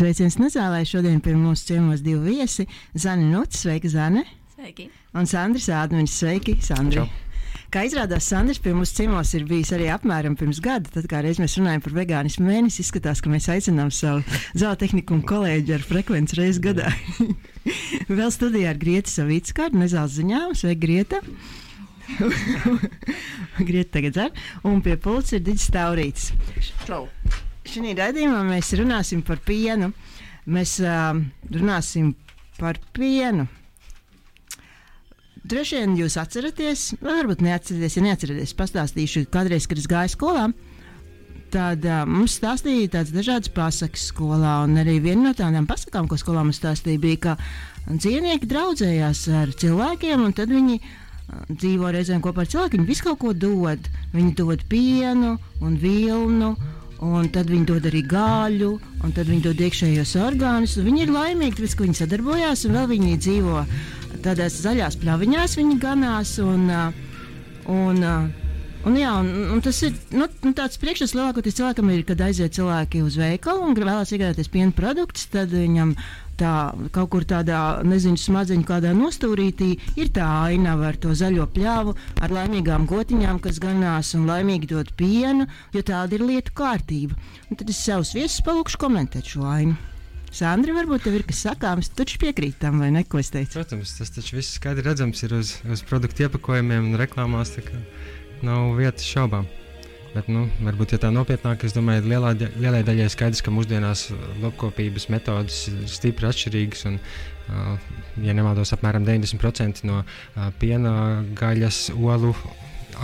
Sveiciens Nezālē. Šodien pie mums ciemos divi viesi. Zana Nuts, sveika Zane. Sveiki. Un Sandrs Ādmenis, sveiki Sandri. Čau. Kā izrādās, Sandrs pie mums ciemos ir bijis arī apmēram pirms gada. Tad, kā reiz mēs runājam par vegānismu mēnesi, izskatās, ka mēs aicinām savu zootehniku un kolēģi ar frekvenci reizes gadā. Vēl studijā ar Grietu Savickārdu, nezāles ziņām. Sveika, Grieta! Grieta tagad dzer. Un pie pulca ir Digis Taurītis. Čau! Šī raidījumā mēs runāsim par pienu. Mēs uh, runāsim par pienu. Droši vien jūs atceraties, varbūt neatceraties, ja neatceraties, pastāstīšu, kādreiz, kad es gāju skolā. Tad uh, mums stāstīja tādas dažādas pasakas skolā, un arī viena no tādām pasakām, ko skolā mums stāstīja, bija, ka dzīvnieki draudzējās ar cilvēkiem, un tad viņi dzīvo reizēm kopā ar cilvēkiem. Viņi visu kaut ko dod. Viņi dod pienu un vilnu. Un tad viņi dod arī gāļu, un tad viņi dod iekšējos orgānus. Viņi ir laimīgi, tāpēc, ka viņi sadarbojās, un vēl viņi dzīvo tādās zaļās pļaviņās, viņi ganās. Un, un, Un, jā, un, un tas ir nu, nu, tāds priekšstats lielākoties cilvēkam, ir, kad aiziet cilvēki uz veikalu un vēlas iegādāties piena produktus, tad viņam tā kaut kur tādā, nezinu, smadzeņu kādā nostūrītī ir tā ainava ar to zaļo pļāvu, ar laimīgām gotiņām, kas ganās un laimīgi dod pienu, jo tāda ir lietu kārtība. Un tad es savus viesus palūkšu komentēt šo ainu. Sandra, varbūt tev ir kas sakāms, tu taču piekrīt tam, vai ne? Ko es teicu? Protams, tas taču viss skaidri redzams ir uz, uz produktu iepakojumiem un reklāmās nav vietas šaubām. Bet, nu, varbūt, ja tā nopietnāk, es domāju, lielā, lielai daļai skaidrs, ka mūsdienās lopkopības metodas ir stipri atšķirīgas. Un, uh, ja nemaldos, apmēram 90% no uh, piena, gaļas, olu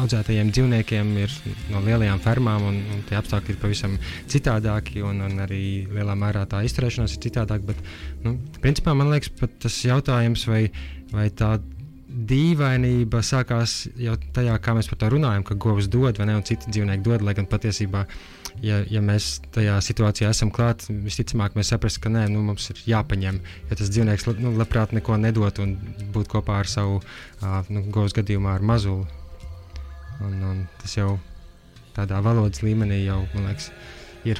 audzētajiem dzīvniekiem ir no lielajām fermām, un, un tie apstākļi ir pavisam citādāki, un, un arī lielā mērā tā izturēšanās ir citādāka. Bet, nu, principā man liekas, tas jautājums, vai, vai tā dīvainība sākās jau tajā, kā mēs par to runājam, ka govs dod vai ne, un citi dzīvnieki dod. Lai gan patiesībā, ja, ja mēs tajā situācijā esam klāt, visticamāk, mēs saprastu, ka nē, nu, mums ir jāpaņem. Ja tas dzīvnieks nu, labprāt neko nedot un būt kopā ar savu uh, nu, govs gadījumā ar mazuli. Un, un tas jau tādā valodas līmenī jau, man liekas, ir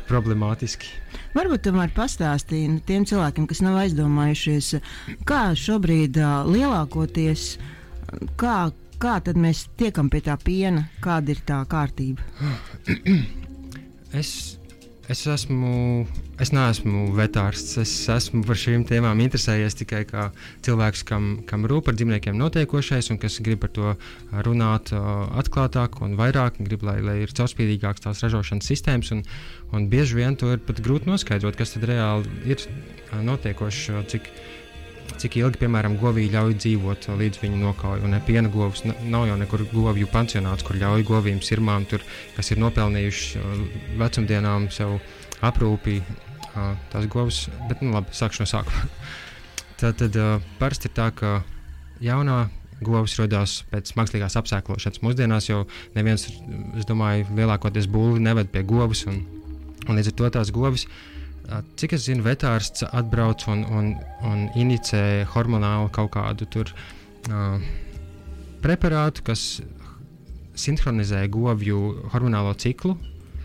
problemātiski. Varbūt tomēr pastāstīt nu, tiem cilvēkiem, kas nav aizdomājušies, kā šobrīd lielākoties, kā, kā tad mēs tiekam pie tā piena, kāda ir tā kārtība. es Es esmu, es neesmu vetārsts. Es esmu par šīm tēmām interesējies tikai kā cilvēks, kam, kam rūp par dzīvniekiem notiekošais un kas grib par to runāt atklātāk un vairāk, un grib, lai, lai ir caurspīdīgākas tās ražošanas sistēmas. Un, un bieži vien to ir pat grūti noskaidrot, kas tad reāli ir notiekošs. Cik, cik ilgi, piemēram, govī ļauj dzīvot līdz viņa nokauj. Un piena govs nav jau nekur govju pansionāts, kur ļauj govīm sirmām, tur, kas ir nopelnījuši vecumdienām sev aprūpī tās govs. Bet, nu labi, sākšu no sākuma. tad tad parasti ir tā, ka jaunā govs radās pēc mākslīgās apsēklošanas. Mūsdienās jau neviens, es domāju, lielākoties būli neved pie govs, un, un līdz ar to tās govs Cik es zinu, vetārsts atbrauc un, un, un inicē hormonāli kaut kādu tur, uh, preparātu, kas sinhronizē govju hormonālo ciklu,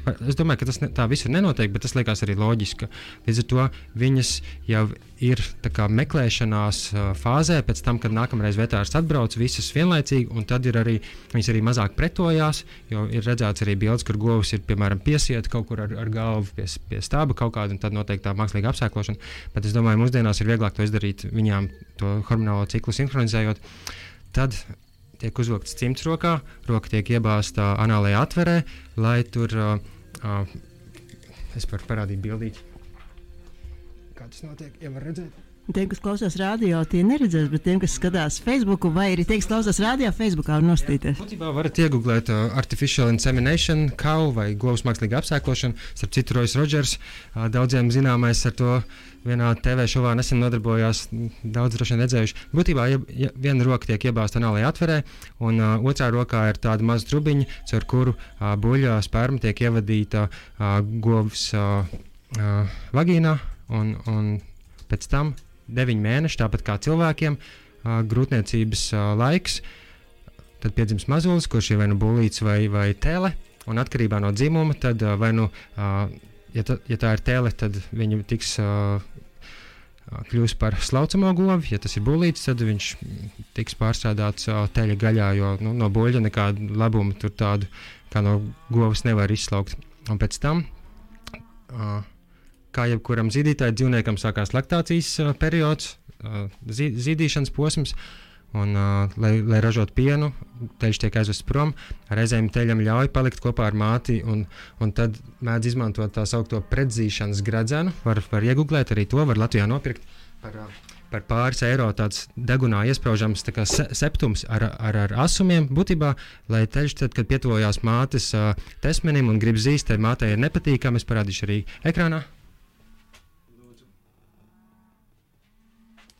Es domāju, ka tas ne, tā visur nenotiek, bet tas liekas arī loģiski. Līdz ar to viņas jau ir kā, meklēšanās uh, fāzē, pēc tam, kad nākamreiz vetārs atbrauc, visas vienlaicīgi, un tad ir arī, viņas arī mazāk pretojās. Jo ir redzēts arī bildes, kur govs ir piemēram piesiet kaut kur ar, ar galvu pie, pie stāba kaut kāda, un tad notiek tā mākslīga apsēklošana. Bet es domāju, mūsdienās ir vieglāk to izdarīt viņām, to hormonālo ciklu sinhronizējot. Tad tiek uzvilkts cimds rokā, roka tiek iebāzta anālajā atverē, lai tur uh, uh, es varu parādīt bildīti. Kā tas notiek, jau var redzēt. Tiem, kas klausās radio, tie neredzēs, bet tiem, kas skatās Facebook, vai arī teiks, klausās radio, Facebookā var nostīties. Būtībā varat iegūt uh, artificial insemination, kau vai govs mākslīga apsēklošana. Starp citu, Rojas Rodžers, uh, daudziem zināmais ar to vienā TV šovā nesen nodarbojās, daudz droši vien redzējuši. Būtībā ja, ja viena roka tiek iebāzta anālajā atverē, un uh, otrā rokā ir tāda maza trubiņa, caur kuru uh, buļļā sperma tiek ievadīta uh, govs uh, uh, vagīnā, un, un pēc tam 9 mēneši, tāpat kā cilvēkiem, grūtniecības laiks. Tad piedzimst mazulis, kurš ir vai nu būlīts vai, vai tele, un atkarībā no dzimuma, tad vai nu ja, ta, ja tā ir tēle, tad viņa tiks. Kļūst par slaucamo govu, ja tas ir būlīts, tad viņš tiks pārstrādāts teļa gaļā, jo nu, no buļļa nekādu labumu tur tādu kā no govs nevar izslaukt. Un pēc tam, uh, kā jebkuram zīdītājam, dzīvniekam sākās laktācijas uh, periods, uh, zīdīšanas posms. Un, uh, lai, lai ražotu pienu, teļš tiek aizvests prom. Reizēm teļam ļauj palikt kopā ar māti, un, un tad mēdz izmantot tā saucamo pretzīšanas gradzenu. Var, var iegūt arī to, var Latvijā nopirkt par, par pāris eiro tāds degunā iesprāžams se, septums ar, ar, ar asumiem. Būtībā, lai teļš, tad, kad pietuvojās mātes uh, tesmenim un grib zīst, tai mātei ir nepatīkami. Es parādīšu arī ekrānā.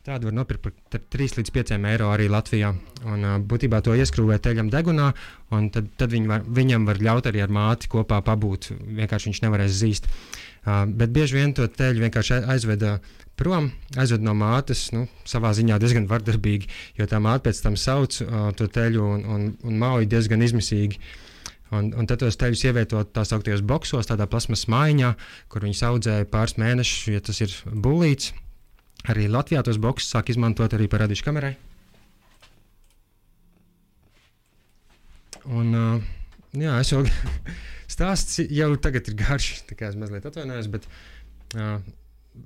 Tādu var nopirkt par 3 līdz 5 eiro arī Latvijā. Un, būtībā to ieskrūvē teļam degunā, un tad, tad var, viņam var ļaut arī ar māti kopā pabūt. Vienkārši viņš nevarēs zīst. Uh, bet bieži vien to teļu vienkārši aizveda prom, aizved no mātes, nu, savā ziņā diezgan vardarbīgi, jo tā māte pēc tam sauc uh, to teļu un, un, un mauj diezgan izmisīgi. Un, un tad tos teļus ievietot tā sauktajos boxos, tādā plasmas maiņā, kur viņi audzēja pāris mēnešus, ja tas ir būlīts. Arī Latvijā tos boxus sāk izmantot arī parādīšu kamerai. Un, uh, jā, es jau stāsts jau tagad ir garš, tā kā es mazliet atvainojos, bet uh,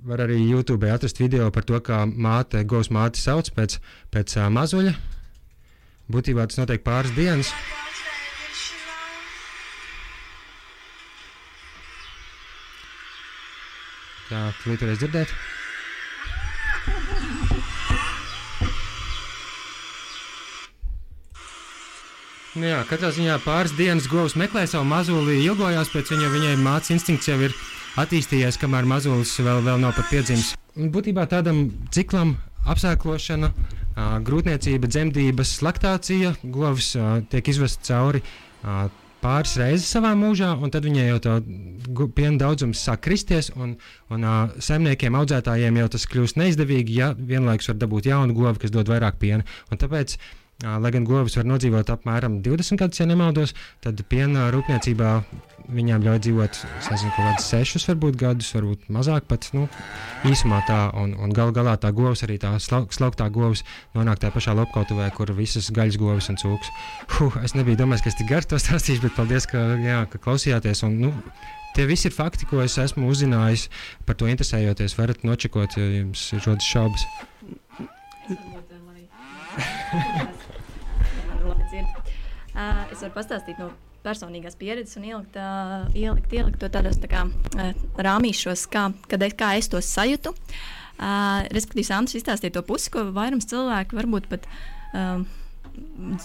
var arī YouTube atrast video par to, kā māte, govs māte sauc pēc, pēc uh, mazuļa. Būtībā tas notiek pāris dienas. Tā, tūlīt varēs dzirdēt. Nu jā, katrā ziņā pāris dienas govs meklē savu mazuli, ilgojās pēc viņa, viņai mācības instinkts jau ir attīstījies, kamēr mazulis vēl, vēl nav pat piedzimis. Būtībā tādam ciklam apsēklošana, grūtniecība, dzemdības, laktācija, govs tiek izvests cauri pāris reizes savā mūžā, un tad viņai jau tā piena daudzums sāk kristies, un, un uh, saimniekiem, audzētājiem jau tas kļūst neizdevīgi, ja vienlaikus var dabūt jaunu govu, kas dod vairāk piena. Un tāpēc Lai gan govis var nodzīvot apmēram 20 gadus, ja nemaldos, tad piena rūpniecībā viņām ļauj dzīvot nezinu, kaut kādus 6, varbūt gadus, varbūt mazāk pat nu, īsumā tā. Un, un gal galā tā govs, arī tā slauktā govs, nonāk tajā pašā lopkautuvē, kur visas gaļas govis un cūks. Huh, es nebiju domājis, ka es tik gars to stāstīšu, bet paldies, ka, jā, ka klausījāties. Un, nu, Tie visi ir fakti, ko es esmu uzzinājis par to interesējoties. Varat nočekot, ja jums ir rodas šaubas. Uh, es varu pastāstīt no personīgās pieredzes un ielikt, uh, ielikt, ielikt to tādos tā kā, uh, rāmīšos, kā, kad kā es to sajūtu. Uh, respektīvi, Sandrs izstāstīja to pusi, ko vairums cilvēku varbūt pat uh,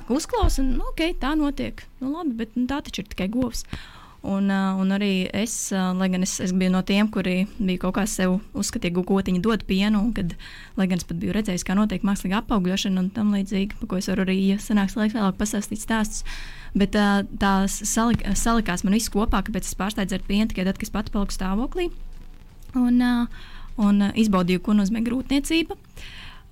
uzklausa. Nu, ok, tā notiek. Nu, labi, bet nu, tā taču ir tikai govs. Uh, un arī es, lai gan es, es biju no tiem, kuri bija kaut kā sev uzskatīja, ka gotiņa dod pienu, kad, lai gan es pat biju redzējis, kā notiek mākslīga apaugļošana un tam līdzīgi, par ko es varu arī, ja sanāks laiks vēlāk pastāstīt stāstus. Bet uh, tās salik, salikās man viss kopā, kāpēc es pārstāju dzert pienu tikai tad, kad es pati paliku stāvoklī un, un izbaudīju, ko nozīmē grūtniecība.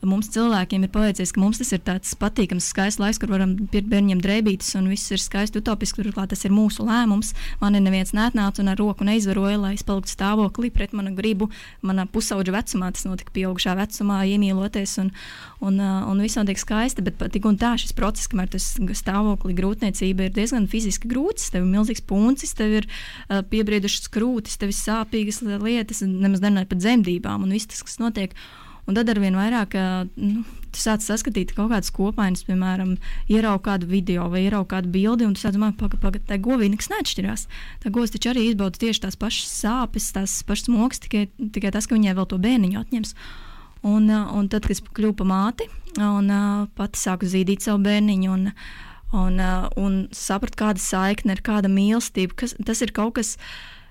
Uh, mums cilvēkiem ir paveicies, ka mums tas ir tāds patīkams, skaists laiks, kur varam pirkt bērniem drēbītes, un viss ir skaisti, utopiski. Turklāt tas ir mūsu lēmums. Man ir neviens neatnāca un ar roku neizvaroja, lai es paliktu stāvoklī pret manu gribu. Manā pusauģa vecumā tas notika pieaugušā vecumā, iemīloties, un, un, un viss notiek skaisti. Bet tik un tā šis process, kamēr tas stāvokli grūtniecība ir diezgan fiziski grūts, tev ir milzīgs puncis, tev ir uh, piebriedušas krūtis, tev ir sāpīgas lietas, nemaz nerunājot par dzemdībām un viss tas, kas notiek. Un tad ar vien vairāk nu, tu sāc saskatīt kaut kādas kopainas, piemēram, ieraugot kādu video vai ieraugot kādu bildi, un tu sāc domāt, pagaidi, tā govī nekas neatšķirās. Tā govs taču arī izbauda tieši tās pašas sāpes, tās pašas mokas, tikai, tikai tas, ka viņai vēl to bērniņu atņems. Un, un tad, kad es kļuvu par māti, un pati sāku zīdīt savu bērniņu, un, un, un sapratu, kāda saikne ir, kāda mīlestība, kas, tas ir kaut kas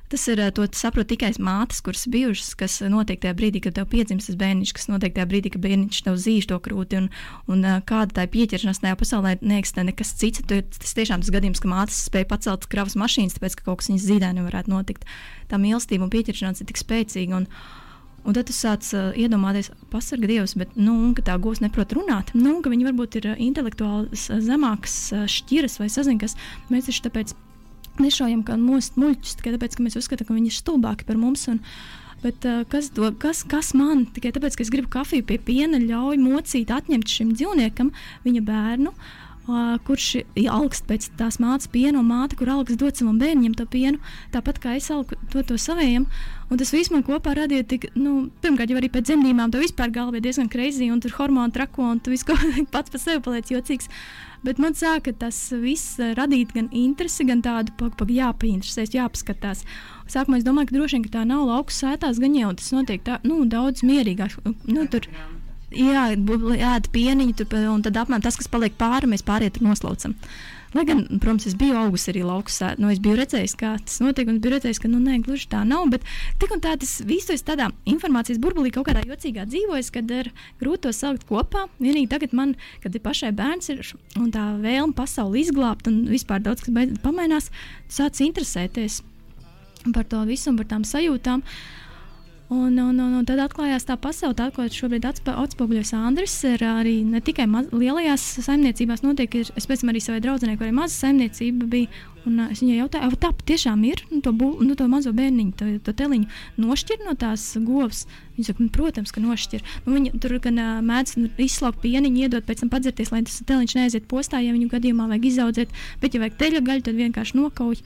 Tas ir to saprot tikai mātes, kuras bijušas, kas notiek tajā brīdī, kad tev piedzimst tas bērniņš, kas notiek tajā brīdī, kad bērniņš tev zīž to krūti, un, un kāda tā pieķeršanās tajā pasaulē neeksistē nekas cits. Tas tiešām tas gadījums, ka mātes spēja pacelt kravas mašīnas, tāpēc, ka kaut kas viņas zīdē nevarētu notikt. Tā mīlestība un pieķeršanās ir tik spēcīga. Un, Un tad tu sāc uh, iedomāties, pasargā Dievs, bet nu, tā gūs neprot runāt. Nu, viņi varbūt ir intelektuāli zemākas šķiras vai sazinkas. Mēs taču tāpēc nešaujam kā most muļķus, tikai tāpēc, ka mēs uzskatām, ka viņi ir stulbāki par mums. Un, Bet, uh, kas, do, kas, kas man tikai tāpēc, ka es gribu kafiju pie piena, ļauj mocīt, atņemt šim dzīvniekam viņa bērnu, uh, kurš augst pēc tās mātes piena, un māte, kur augst dot savam bērnam to pienu, tāpat kā es algu to, to savējam. Un tas viss man kopā radīja, tik, nu, pirmkārt, jau arī pēc dzemdībām, to vispār galvā bija diezgan kreizī, un tur hormonu trako, un tu viss pats par sevi paliec jocīgs. Bet man sāka tas viss radīt gan interesi, gan tādu pagaidi, jāpainteresēs, jāpaskatās. Sākumā es domāju, ka droši vien ka tā nav lauku sētās, gan jau tas notiek tā, nu, daudz mierīgāk. Nu, tur, jā, ēd pieniņu, un tad apmēram tas, kas paliek pāri, mēs un noslaucam. Lai gan, protams, es biju augusi arī laukus, nu, es biju redzējis, kā tas notiek, un biju redzējis, ka, nu, nē, gluži tā nav. Bet tik un tā tas viss ir tādā informācijas burbulī, kaut kādā jocīgā dzīvojas, kad ir grūti to salikt kopā. Vienīgi tagad man, kad ir pašai bērns ir un tā vēlme pasauli izglābt, un vispār daudz kas pamainās, sāc interesēties par to visu un par tām sajūtām. Uh, Un, un, un, un tad atklājās tā pasaule, tā, ko šobrīd atspoguļojas Andris. Ir arī ne tikai maz, lielajās saimniecībās, notiek, ir, es pēc tam arī savai draudzenei, kurai maza saimniecība bija. Un es viņai jautāju, vai tā patiešām ir? Nu, to, bū, nu, to mazo bērniņu, to, to teliņu nošķir no tās govs. Viņa saka, nu, protams, ka nošķir. Nu, viņa tur gan uh, mēdz nu, izslaukt pieniņu, iedot pēc tam padzerties, lai tas teliņš neaiziet postā, ja viņu gadījumā vajag izaudzēt. Bet, ja vajag teļa gaļu, tad vienkārši nokauj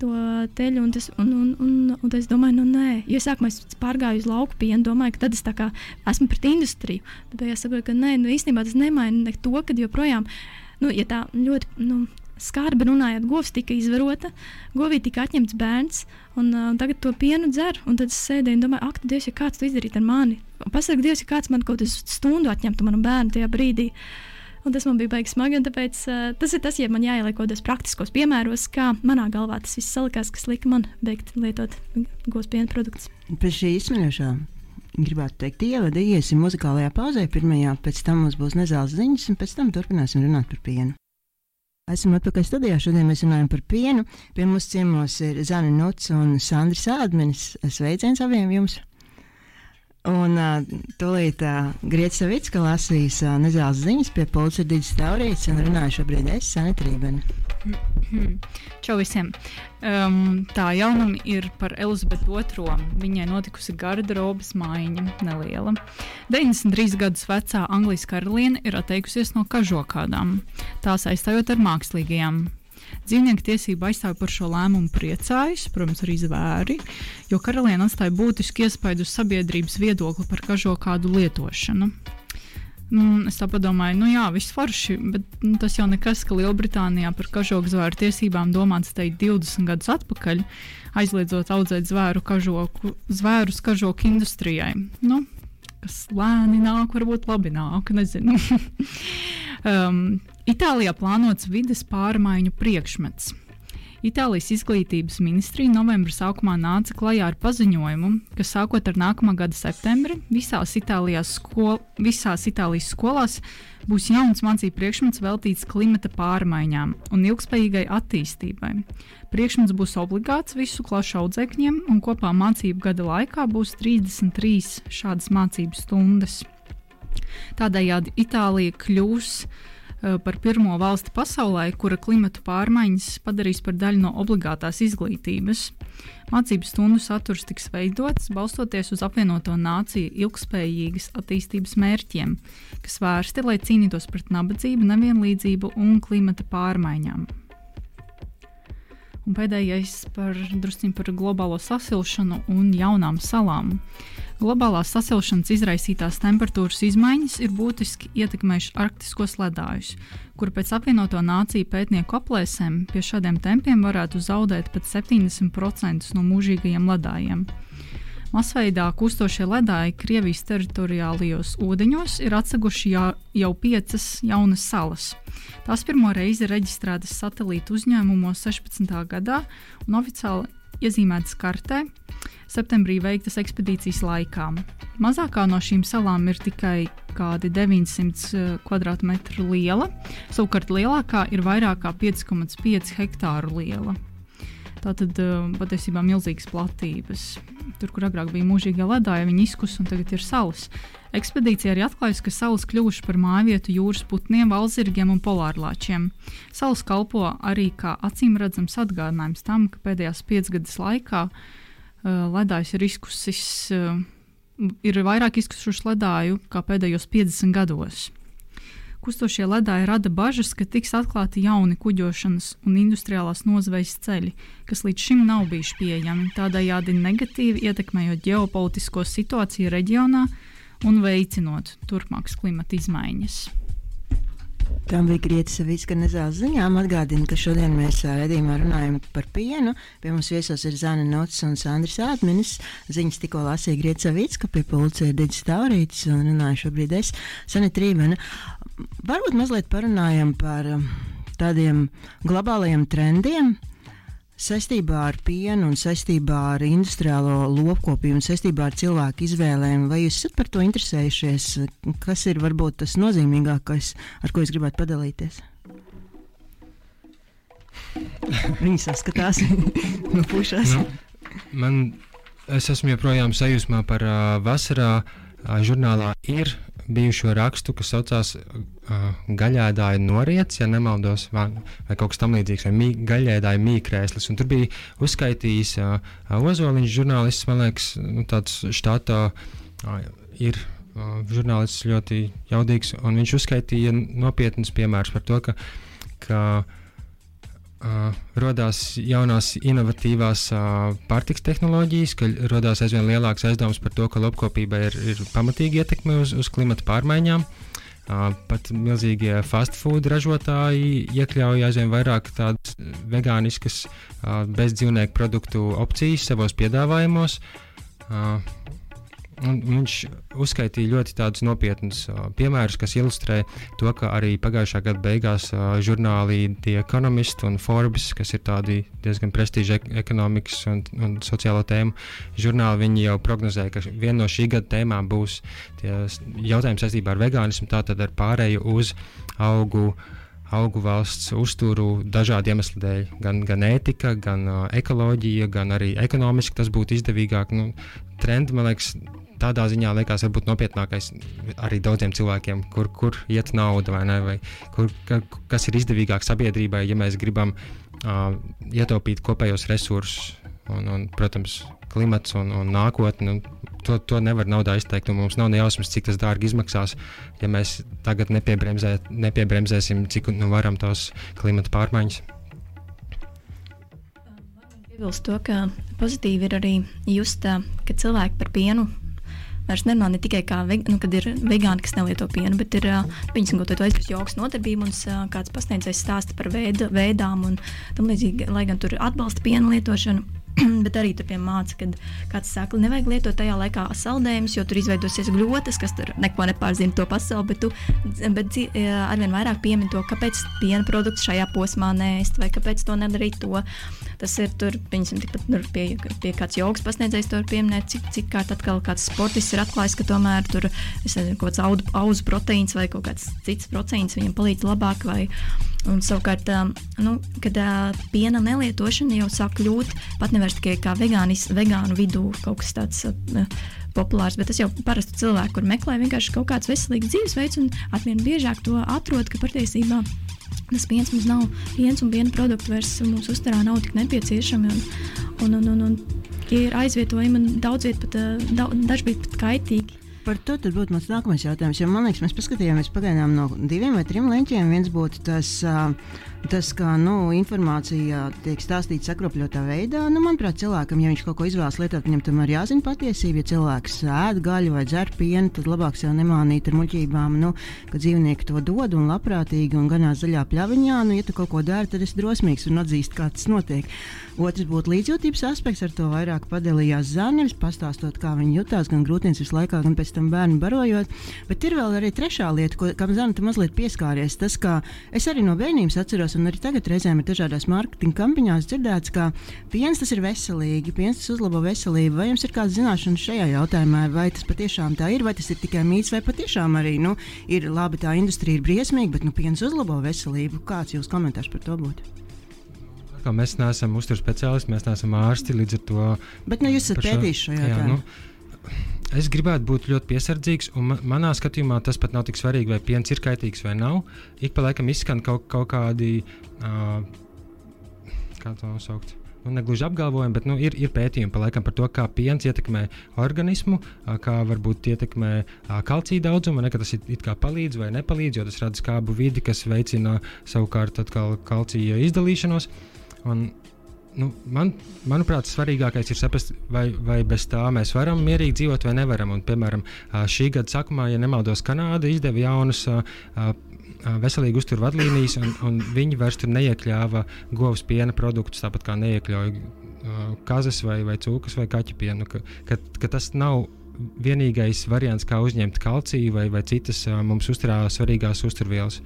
to teļu. Un, tas, un, un, un, un es domāju, nu, nē, jo sākumā es pārgāju uz lauku pienu, domāju, ka tad es kā esmu pret industriju. Bet es saprotu, ka nē, nu, īstenībā tas nemaina ne to, ka joprojām, nu, ja tā ļoti. Nu, Skarbi runājot, govs tika izvarota, govī tika atņemts bērns, un, uh, tagad to pienu dzer. Tad es sēdēju un domāju, ak, Dievs, ja kāds to izdarītu ar mani. Pasaka, Dievs, ja kāds man kaut kādu stundu atņemtu manu bērnu tajā brīdī. Uh, Un tas man bija baigs smagi. Tāpēc uh, tas ir tas, ja man jāieliek kaut kādos praktiskos piemēros, kā manā galvā tas viss salikās, kas lika man beigt lietot gūs piena produktus. Pēc šī izsmeļošā gribētu teikt, ievada iesim muzikālajā pauzē. Pirmajā, pēc tam mums būs nezāles ziņas, un pēc tam turpināsim runāt par pienu. Esam atpakaļ studijā. Šodien mēs runājam par pienu. Pie mums ciemos ir Zana Nuts un Sandra Sādmenis. Sveiciens abiem jums! Un uh, tūlīt uh, Grieķis Savicka lasīs uh, nezāles ziņas pie Pulcerdīgas teorijas un runāju šobrīd es, Sanita Rībena. Čau visiem! Um, tā jaunuma ir par Elizabetu II. Viņai notikusi garderobas maiņa, neliela. 93 gadus vecā Anglijas karaliene ir atteikusies no kažokādām, tās aizstājot ar mākslīgajām. Dzīvnieku tiesību aizstāvji par šo lēmumu priecājas, protams, arī zvēri, jo karaliene atstāja būtisku iespaidu uz sabiedrības viedokli par kažokādu lietošanu. Nu, es tā domāju, nu jā, viss forši, bet nu, tas jau nekas, ka Lielbritānijā par kažoku zvēru tiesībām domāts teikt 20 gadus atpakaļ, aizliedzot audzēt zvēru kažoku, zvērus kažoku industrijai. Nu, kas lēni nāk, varbūt labi nāk, nezinu. um, Itālijā plānots vides pārmaiņu priekšmets. Itālijas izglītības ministrija novembra sākumā nāca klajā ar paziņojumu, ka sākot ar nākamā gada septembri visās, skol visās Itālijas skolās būs jauns mācību priekšmets veltīts klimata pārmaiņām un ilgspējīgai attīstībai. Priekšmets būs obligāts visu klašu audzēkņiem, un kopā mācību gada laikā būs 33 šādas mācību stundas. Tādējādi Itālija kļūs par par pirmo valsti pasaulē, kura klimatu pārmaiņas padarīs par daļu no obligātās izglītības. Mācību stundu saturs tiks veidots balstoties uz apvienoto nāciju ilgspējīgas attīstības mērķiem, kas vērsti, lai cīnītos pret nabadzību, nevienlīdzību un klimata pārmaiņām. Un pēdējais par drusku par globālo sasilšanu un jaunām salām. Globālās sasilšanas izraisītās temperatūras izmaiņas ir būtiski ietekmējušas arktiskos ledājus, kur pēc apvienoto nāciju pētnieku aplēsēm pie šādiem tempiem varētu zaudēt pat 70% no mūžīgajiem ledājiem. Masveidā kustošie ledāji Krievijas teritoriālajos ūdeņos ir atseguši jau, jau piecas jaunas salas. Tās pirmo reizi reģistrētas satelītu uzņēmumos 16. gadā un oficiāli iezīmētas kartē septembrī veiktas ekspedīcijas laikā. Mazākā no šīm salām ir tikai kādi 900 km2 liela, savukārt lielākā ir vairāk kā 5,5 hektāru liela. Tā tad eh, patiesībā milzīgas platības. Tur, kur agrāk bija mūžīgā ledāja, viņi izkus un tagad ir salas. Ekspedīcija arī atklājusi, ka salas kļuvušas par mājvietu jūras putniem, valzirgiem un polārlāčiem. Salas kalpo arī kā acīmredzams atgādinājums tam, ka pēdējās piecgadas laikā uh, ledājs ir izkusis, uh, ir vairāk izkusuši ledāju kā pēdējos 50 gados. Kustošie ledāji rada bažas, ka tiks atklāti jauni kuģošanas un industriālās nozvejas ceļi, kas līdz šim nav bijuši pieejami, tādējādi negatīvi ietekmējot ģeopolitisko situāciju reģionā un veicinot turpmākas klimata izmaiņas. Tā bija Grieķis Savicka nezāles ziņām. Atgādinu, ka šodien mēs redzījumā runājam par pienu. Pie mums viesos ir Zana Nots un Sandrs Ādmenis. Ziņas tikko lasīja Grieķis Savicka, pie pulce ir Digis Taurītis un runāju šobrīd es, Sanita Rībena. Varbūt mazliet parunājam par tādiem globālajiem trendiem, Saistībā ar pienu un saistībā ar industriālo lopkopību un saistībā ar cilvēku izvēlēm, vai jūs esat par to interesējušies? Kas ir varbūt tas nozīmīgākais, ar ko jūs gribētu padalīties? Viņi saskatās no pušas. Nu, man, es esmu joprojām sajūsmā par uh, vasarā. Uh, žurnālā ir bijušo rakstu, kas saucās uh, Gaļēdāja noriets, ja nemaldos, vai, vai kaut kas tamlīdzīgs, vai mī, Gaļēdāja mīkrēslis. Un tur bija uzskaitījis uh, Ozoliņš, žurnālists, man liekas, nu, tāds štata uh, ir. Uh, žurnālists ļoti jaudīgs, un viņš uzskaitīja nopietnus piemērus par to, ka, ka uh, Uh, radās jaunās, inovatīvās uh, pārtiks tehnoloģijas, ka radās aizvien lielāks aizdoms par to, ka lopkopība ir, ir pamatīgi ietekme uz, uz klimata pārmaiņām. Uh, pat milzīgie fast food ražotāji iekļauj aizvien vairāk tādas vegāniskas, uh, bezdzīvnieku produktu opcijas savos piedāvājumos. Uh, Un viņš uzskaitīja ļoti tādus nopietnus uh, piemērus, kas ilustrē to, ka arī pagājušā gada beigās uh, žurnālī The Economist un Forbes, kas ir tādi diezgan prestiži ekonomikas un, un sociālo tēmu žurnāli, viņi jau prognozēja, ka viena no šī gada tēmām būs jautājums saistībā ar vegānismu, tātad ar pārēju uz augu augu valsts uzturu dažādu iemeslu dēļ. Gan, gan ētika, gan uh, ekoloģija, gan arī ekonomiski tas būtu izdevīgāk. Nu, trendi, man liekas, tādā ziņā liekas, varbūt nopietnākais arī daudziem cilvēkiem, kur, kur iet nauda vai ne, vai kur, ka, kas ir izdevīgāk sabiedrībai, ja mēs gribam uh, ietaupīt kopējos resursus. Un, un, protams, klimats un, un nākotne. Nu, to, to nevar naudā izteikt. Mums nav ne jausmas, cik tas dārgi izmaksās, ja mēs tagad nepiebremzē, nepiebremzēsim, cik nu, varam tos klimata pārmaiņas. Piebilst to, ka pozitīvi ir arī just, ka cilvēki par pienu vairs nerunā ne tikai kā, veg, nu, ir vegāni, kas nelieto pienu, bet ir viņas ko aizmirst joks nodarbību, un kāds pasniedzējs stāsta par veida, veidām un tam līdzīgi, lai gan tur atbalsta piena lietošanu. bet arī tur māca, ka kāds saka, nevajag lietot tajā laikā saldējumus, jo tur izveidosies gļotas, kas tur neko nepārzina to pasauli, bet tu bet, arvien vairāk piemini to, kāpēc piena produkts šajā posmā nēst, vai kāpēc to nedarīt to. Tas ir tur, piemēram, tikpat tur pie, pie kāds jogas pasniedzējs to pieminēt, cik, cik kārt atkal kāds sportists ir atklājis, ka tomēr tur, es nezinu, kaut kāds audu, auzu proteīns vai kaut kāds cits proteīns viņam palīdz labāk, vai, un savukārt, nu, kad piena nelietošana jau sāk kļūt pat nevairs tikai kā vegānis, vegānu vidū kaut kas tāds populārs, bet tas jau parasti cilvēki, kur meklē vienkārši kaut kāds veselīgs dzīvesveids un arvien biežāk to atrod, ka patiesībā tas piens mums nav, piens un piena produkti vairs mūsu uzturā nav tik nepieciešami. Un, un, un, un, un ir aizvietojami un daudz viet pat, dažkārt pat kaitīgi par to būtu mans nākamais jautājums. Man liekas, mēs paskatījāmies pagaidām no diviem vai trim leņķiem. Viens būtu tas, tas kā nu, informācija tiek stāstīta sakropļotā veidā. Nu, manuprāt, cilvēkam, ja viņš kaut ko izvēlas lietot, viņam tomēr jāzina patiesība. Ja cilvēks ēd gaļu vai dzer pienu, tad labāk sev nemānīt ar muļķībām, nu, ka dzīvnieki to dod un labprātīgi un ganās zaļā pļaviņā. Nu, ja tu kaut ko dari, tad esi drosmīgs un atzīst, kā tas notiek. Otrs būtu līdzjūtības aspekts, ar to vairāk padalījās Zaneris, pastāstot, kā viņi jutās gan grūtības laikā, gan pēc tam bērnu barojot. Bet ir vēl arī trešā lieta, ko, kam Zana mazliet pieskāries. Tas, kā es arī no bērnības atceros, un arī tagad reizēm ir dažādās mārketinga kampaņās dzirdēts, ka piens tas ir veselīgi, piens tas uzlabo veselību. Vai jums ir kāda zināšana šajā jautājumā, vai tas patiešām tā ir, vai tas ir tikai mīts, vai patiešām arī nu, ir labi, tā industrija ir briesmīga, bet nu, piens uzlabo veselību. Kāds jūs komentārs par to būtu? ka mēs neesam uzturu speciālisti, mēs neesam ārsti. Līdz ar to. Bet nu, jūs esat pētījuši šo jautājumu. Nu, es gribētu būt ļoti piesardzīgs, un man, manā skatījumā tas pat nav tik svarīgi, vai piens ir kaitīgs vai nav. Ik pa laikam izskan kaut, kaut kādi, uh, kā to nosaukt. Nu, negluži apgalvojumi, bet nu, ir, ir pētījumi pa laikam, par to, kā piens ietekmē organismu, kā varbūt ietekmē kalcija daudzumu, ne, ka tas it, it kā palīdz vai nepalīdz, jo tas rada skābu vidi, kas veicina savukārt kalcija izdalīšanos. Un, nu, man, manuprāt, svarīgākais ir saprast, vai, vai bez tā mēs varam mierīgi dzīvot vai nevaram. Un, piemēram, šī gada sākumā, ja nemaldos, Kanāda izdeva jaunas veselīgu uzturu vadlīnijas, un, un viņi vairs tur neiekļāva govs piena produktus, tāpat kā neiekļauja kazas vai, vai cūkas vai kaķu pienu. Ka, ka, ka tas nav vienīgais variants, kā uzņemt kalciju vai, vai citas mums uzturā svarīgās uzturvielas.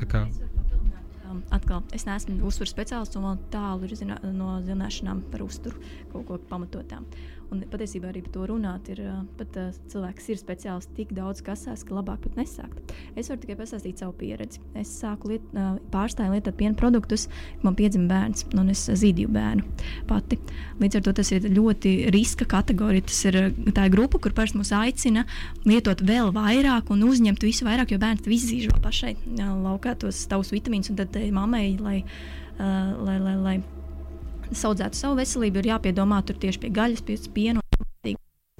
Tā kā atkal es neesmu uzturu speciālists un vēl tālu ir zinā, no zināšanām par uzturu kaut ko pamatotām. Un patiesībā arī par to runāt, ir pat cilvēks ir speciālists tik daudz kasās, ka labāk pat nesākt. Es varu tikai pastāstīt savu pieredzi. Es sāku liet, pārstāju lietot piena produktus, kad man piedzima bērns, un es zīdīju bērnu pati. Līdz ar to tas ir ļoti riska kategorija. Tas ir tā ir grupa, kur parasti mūs aicina lietot vēl vairāk un uzņemt visu vairāk, jo bērns tev izzīž vēl pašai laukā tos tavus vitamīnus, un tad mammai, lai, uh, lai, lai, lai saudzētu savu veselību, ir jāpiedomā tur tieši pie gaļas, pie piena.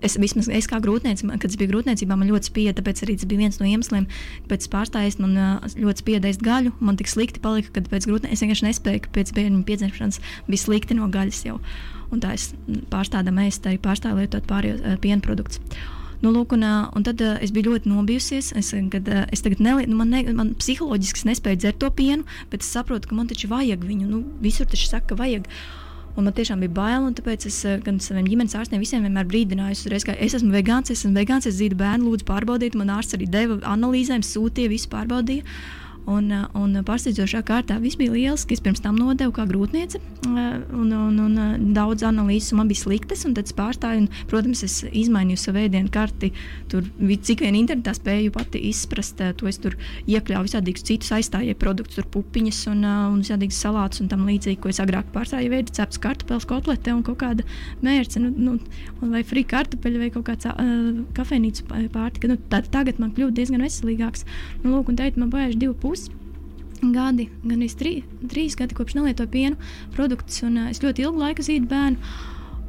Es, vismaz, es kā grūtniece, kad es biju grūtniecībā, man ļoti spieda, tāpēc arī tas bija viens no iemesliem, kāpēc pārstājis man ļoti spieda ēst gaļu. Man tik slikti palika, kad pēc grūtniecības es vienkārši nespēju, ka pēc bērnu piedzimšanas bija slikti no gaļas jau. Un tā es pārstādām ēst, arī pārstāju lietot pārējo piena produktus. Nu, lūk, un, un tad uh, es biju ļoti nobijusies. Es, kad, uh, es tagad ne, nu, man, ne, man psiholoģiski nespēju dzert to pienu, bet es saprotu, ka man taču vajag viņu. Nu, visur taču saka, ka vajag. Un man tiešām bija bail, un tāpēc es gan saviem ģimenes ārstiem visiem vienmēr brīdināju, reiz, ka es esmu vegāns, es esmu vegāns, es dzīvoju bērnu, lūdzu pārbaudiet. Man ārsts arī deva analīzēm, sūtīja, visu pārbaudīja. Un, un pārsteidzošā kārtā viss bija lieliski. Es pirms tam nodevu kā grūtniece, uh, un, un, un uh, daudz analīzes man bija sliktas. Tad es pārstāju, un, protams, es izmainīju savu ēdienu karti. Tur, cik vien internetā spēju pati izprast, to es tur iekļāvu visādīgus citus aizstājēju produktus, tur pupiņas un, un visādīgas salātus un tam līdzīgi, ko es agrāk pārstāju veidu, cepts kartupeļs, kotlete un kaut kāda mērce, nu, nu, vai frī kartupeļa vai kaut kāds uh, kafejnīcas pārtika. Nu, tā, tagad man kļūst diezgan veselīgāks. Nu, lūk, un teikt, man pagājuši divi pusi gadi, gan arī trī, trīs gadi, kopš nelietoju piena produktus. Un, uh, es ļoti ilgu laiku zīdu bērnu.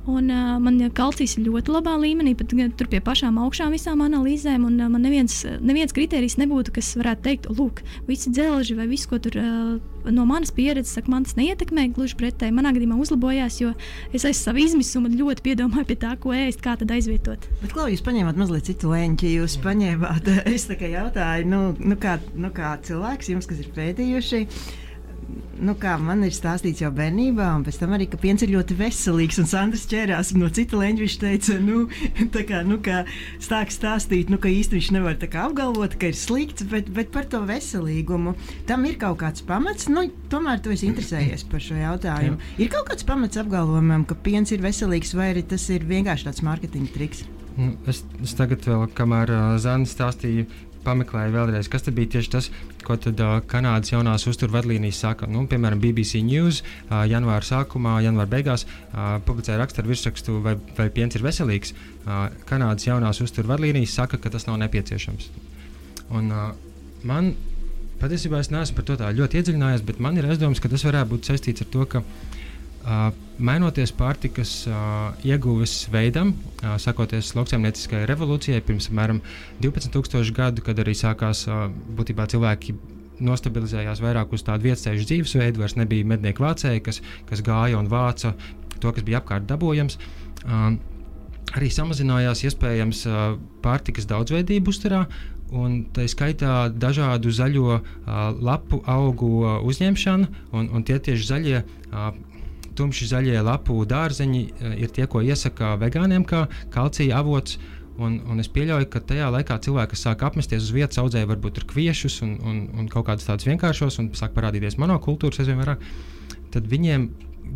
Un, uh, man kalcijs ir ļoti labā līmenī, pat tur pie pašām augšām visām analīzēm. Un, uh, man neviens, neviens kriterijs nebūtu, kas varētu teikt, lūk, visi dzelži vai viss, ko tur uh, no manas pieredzes saka, man tas neietekmē. Gluži pretēji, manā gadījumā uzlabojās, jo es aiz savu izmisumu ļoti piedomāju pie tā, ko ēst, kā tad aizvietot. Bet, Klau, jūs paņēmāt mazliet citu leņķi. Jūs paņēmāt, es kā jautāju, nu, nu, kā, nu kā cilvēks, jums, kas ir pētījuši nu, kā man ir stāstīts jau bērnībā, un pēc tam arī, ka piens ir ļoti veselīgs. Un Sandrs ķērās no cita leņķa. Viņš teica, nu, kā, nu, kā sāk stāstīt, nu, ka īstenībā viņš nevar apgalvot, ka ir slikts, bet, bet par to veselīgumu tam ir kaut kāds pamats. Nu, tomēr tu esi interesējies par šo jautājumu. Jā. Ir kaut kāds pamats apgalvojumam, ka piens ir veselīgs, vai arī tas ir vienkārši tāds mārketinga triks. Nu, es, es tagad, vēl, kamēr uh, Zana stāstīja, pameklēju vēlreiz, kas bija tieši tas, ko tad, uh, Kanādas jaunās uzturvadlīnijas saka. Nu, piemēram, BBC News uh, janvāra sākumā, janvāra beigās uh, publicēja rakstu ar virsrakstu, vai, vai piens ir veselīgs. Uh, Kanādas jaunās uzturvadlīnijas saka, ka tas nav nepieciešams. Un, uh, man patiesībā es neesmu par to tā ļoti iedziļinājies, bet man ir aizdoms, ka tas varētu būt saistīts ar to, ka mainoties pārtikas uh, ieguves veidam, uh, sakoties lauksaimnieciskajai revolūcijai pirms apmēram 12,000 gadu, kad arī sākās uh, būtībā cilvēki nostabilizējās vairāk uz tādu vietēju dzīvesveidu, vairs nebija mednieku vācēji, kas, kas gāja un vāca to, kas bija apkārt dabūjams. Uh, arī samazinājās iespējams uh, pārtikas daudzveidība uzturā, un tā skaitā dažādu zaļo uh, lapu augu uh, uzņemšana, un, un tie tieši zaļie uh, tumši zaļie lapu dārzeņi eh, ir tie, ko iesaka vegāniem, kā kalcija avots. Un, un es pieļauju, ka tajā laikā cilvēki, kas sāk apmesties uz vietas, audzēja varbūt kviešus un, un, un kaut kādus tādus vienkāršos, un sāk parādīties monokultūras aizvien vairāk. Tad viņiem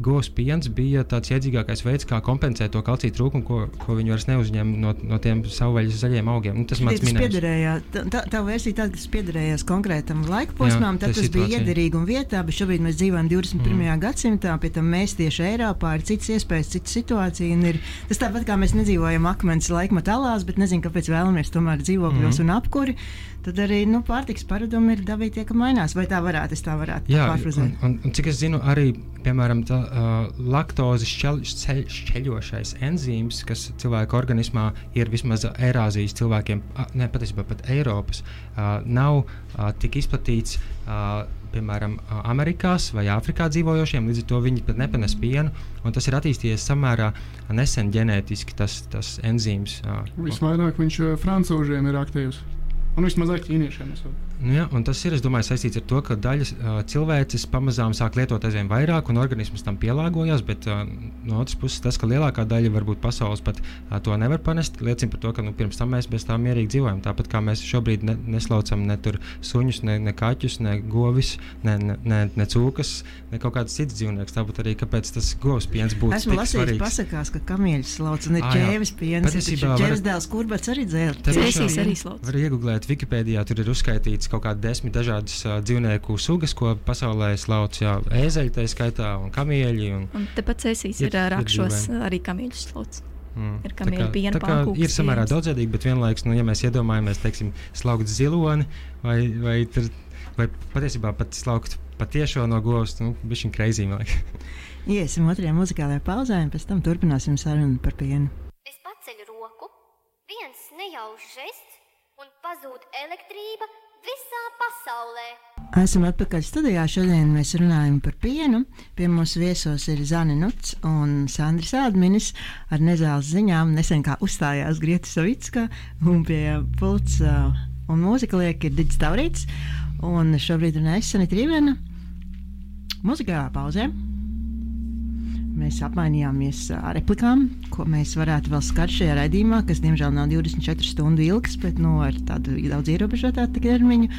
govs piens bija tāds iedzīgākais veids, kā kompensēt to kalcija trūkumu, ko, ko viņi vairs neuzņem no, no tiem savvaļas zaļiem augiem. Nu, tas man piederēja. Tā, tā versija tāda, kas piederējās konkrētam laika posmam, tad tas situācija. bija iederīgi un vietā, bet šobrīd mēs dzīvojam 21. Mm. gadsimtā, pie tam mēs tieši Eiropā ir citas iespējas, citas situācija. Ir, tas tāpat kā mēs nedzīvojam akmens laikmatā alās, bet nezinu, kāpēc vēlamies tomēr dzīvokļos mm. un apkuri tad arī nu, pārtiks paradumi ir dabīgi tie, ka mainās. Vai tā varētu, tā varētu Jā, pārfrazēt? Un, un, un cik es zinu, arī piemēram tā, uh, laktozes šķeļ, šķeļ, šķeļošais enzīms, kas cilvēka organismā ir vismaz Eirāzijas cilvēkiem, uh, ne patiesībā pat Eiropas, uh, nav uh, tik izplatīts. Uh, piemēram, Amerikās vai Āfrikā dzīvojošiem, līdz ar to viņi pat nepanes pienu. Tas ir attīstījies samērā nesen ģenētiski, tas, tas enzīms. Visvairāk viņš francūžiem ir aktīvs. Un vismazāk ķīniešiem. Esot. Nu jā, tas ir domāju, saistīts ar to, ka daļa uh, cilvēces pamazām sāk lietot aizvien vairāk, un organisms tam pielāgojas. Bet uh, no otras puses, tas, ka lielākā daļa varbūt pasaules pat uh, to nevar panest, liecina par to, ka nu, pirms tam mēs bez tā mierīgi dzīvojam. Tāpat kā mēs šobrīd ne, neslaucam ne suņus, ne, ne kaķus, ne govis, ne, ne, ne, ne cūkas, ne kaut kāds cits dzīvnieks. Tāpat arī kāpēc tas govs piens būtu. Esmu lasījis, pasakās, ka kamieļus slauc un ir ķēvis piens. Patiesībā ķēvis dēls kurbats arī dzēl. Tas arī slauc. Var iegooglēt Wikipēdijā, tur ir uzskaitīts minētas kaut kādas desmit dažādas uh, dzīvnieku sugas, ko pasaulē slauc jā, ēzeļi, tā skaitā, un kamieļi. Un, un tepat cēsīs ir, ir rakšos arī kamieļu slauc. Mm. Ir kamieļu piena pankūks. Ir samērā daudzveidīgi, bet vienlaikus, nu, ja mēs iedomājamies, teiksim, slaukt ziloni vai, vai, tur, vai patiesībā pat slaukt patiešo no govs, nu, bišķiņ kreizī, man liekas. Iesim otrajā muzikālajā pauzē, un pēc tam turpināsim sarunu par pienu. Es paceļu roku, viens nejaušs žests, un pazūd elektrība, visā pasaulē. Esam atpakaļ studijā. Šodien mēs runājam par pienu. Pie mums viesos ir Zana Nuts un Sandra Sādminis ar nezāles ziņām. Nesen kā uzstājās Grieta Savicka un pie pults un mūzika liek ir Digits Taurīts. Un šobrīd runājas Sanita Rīvena muzikālā pauzē. Mēs apmainījāmies ar replikām, ko mēs varētu vēl skart šajā raidījumā, kas, diemžēl, nav 24 stundu ilgs, bet nu, ar tādu daudz ierobežotāku termiņu.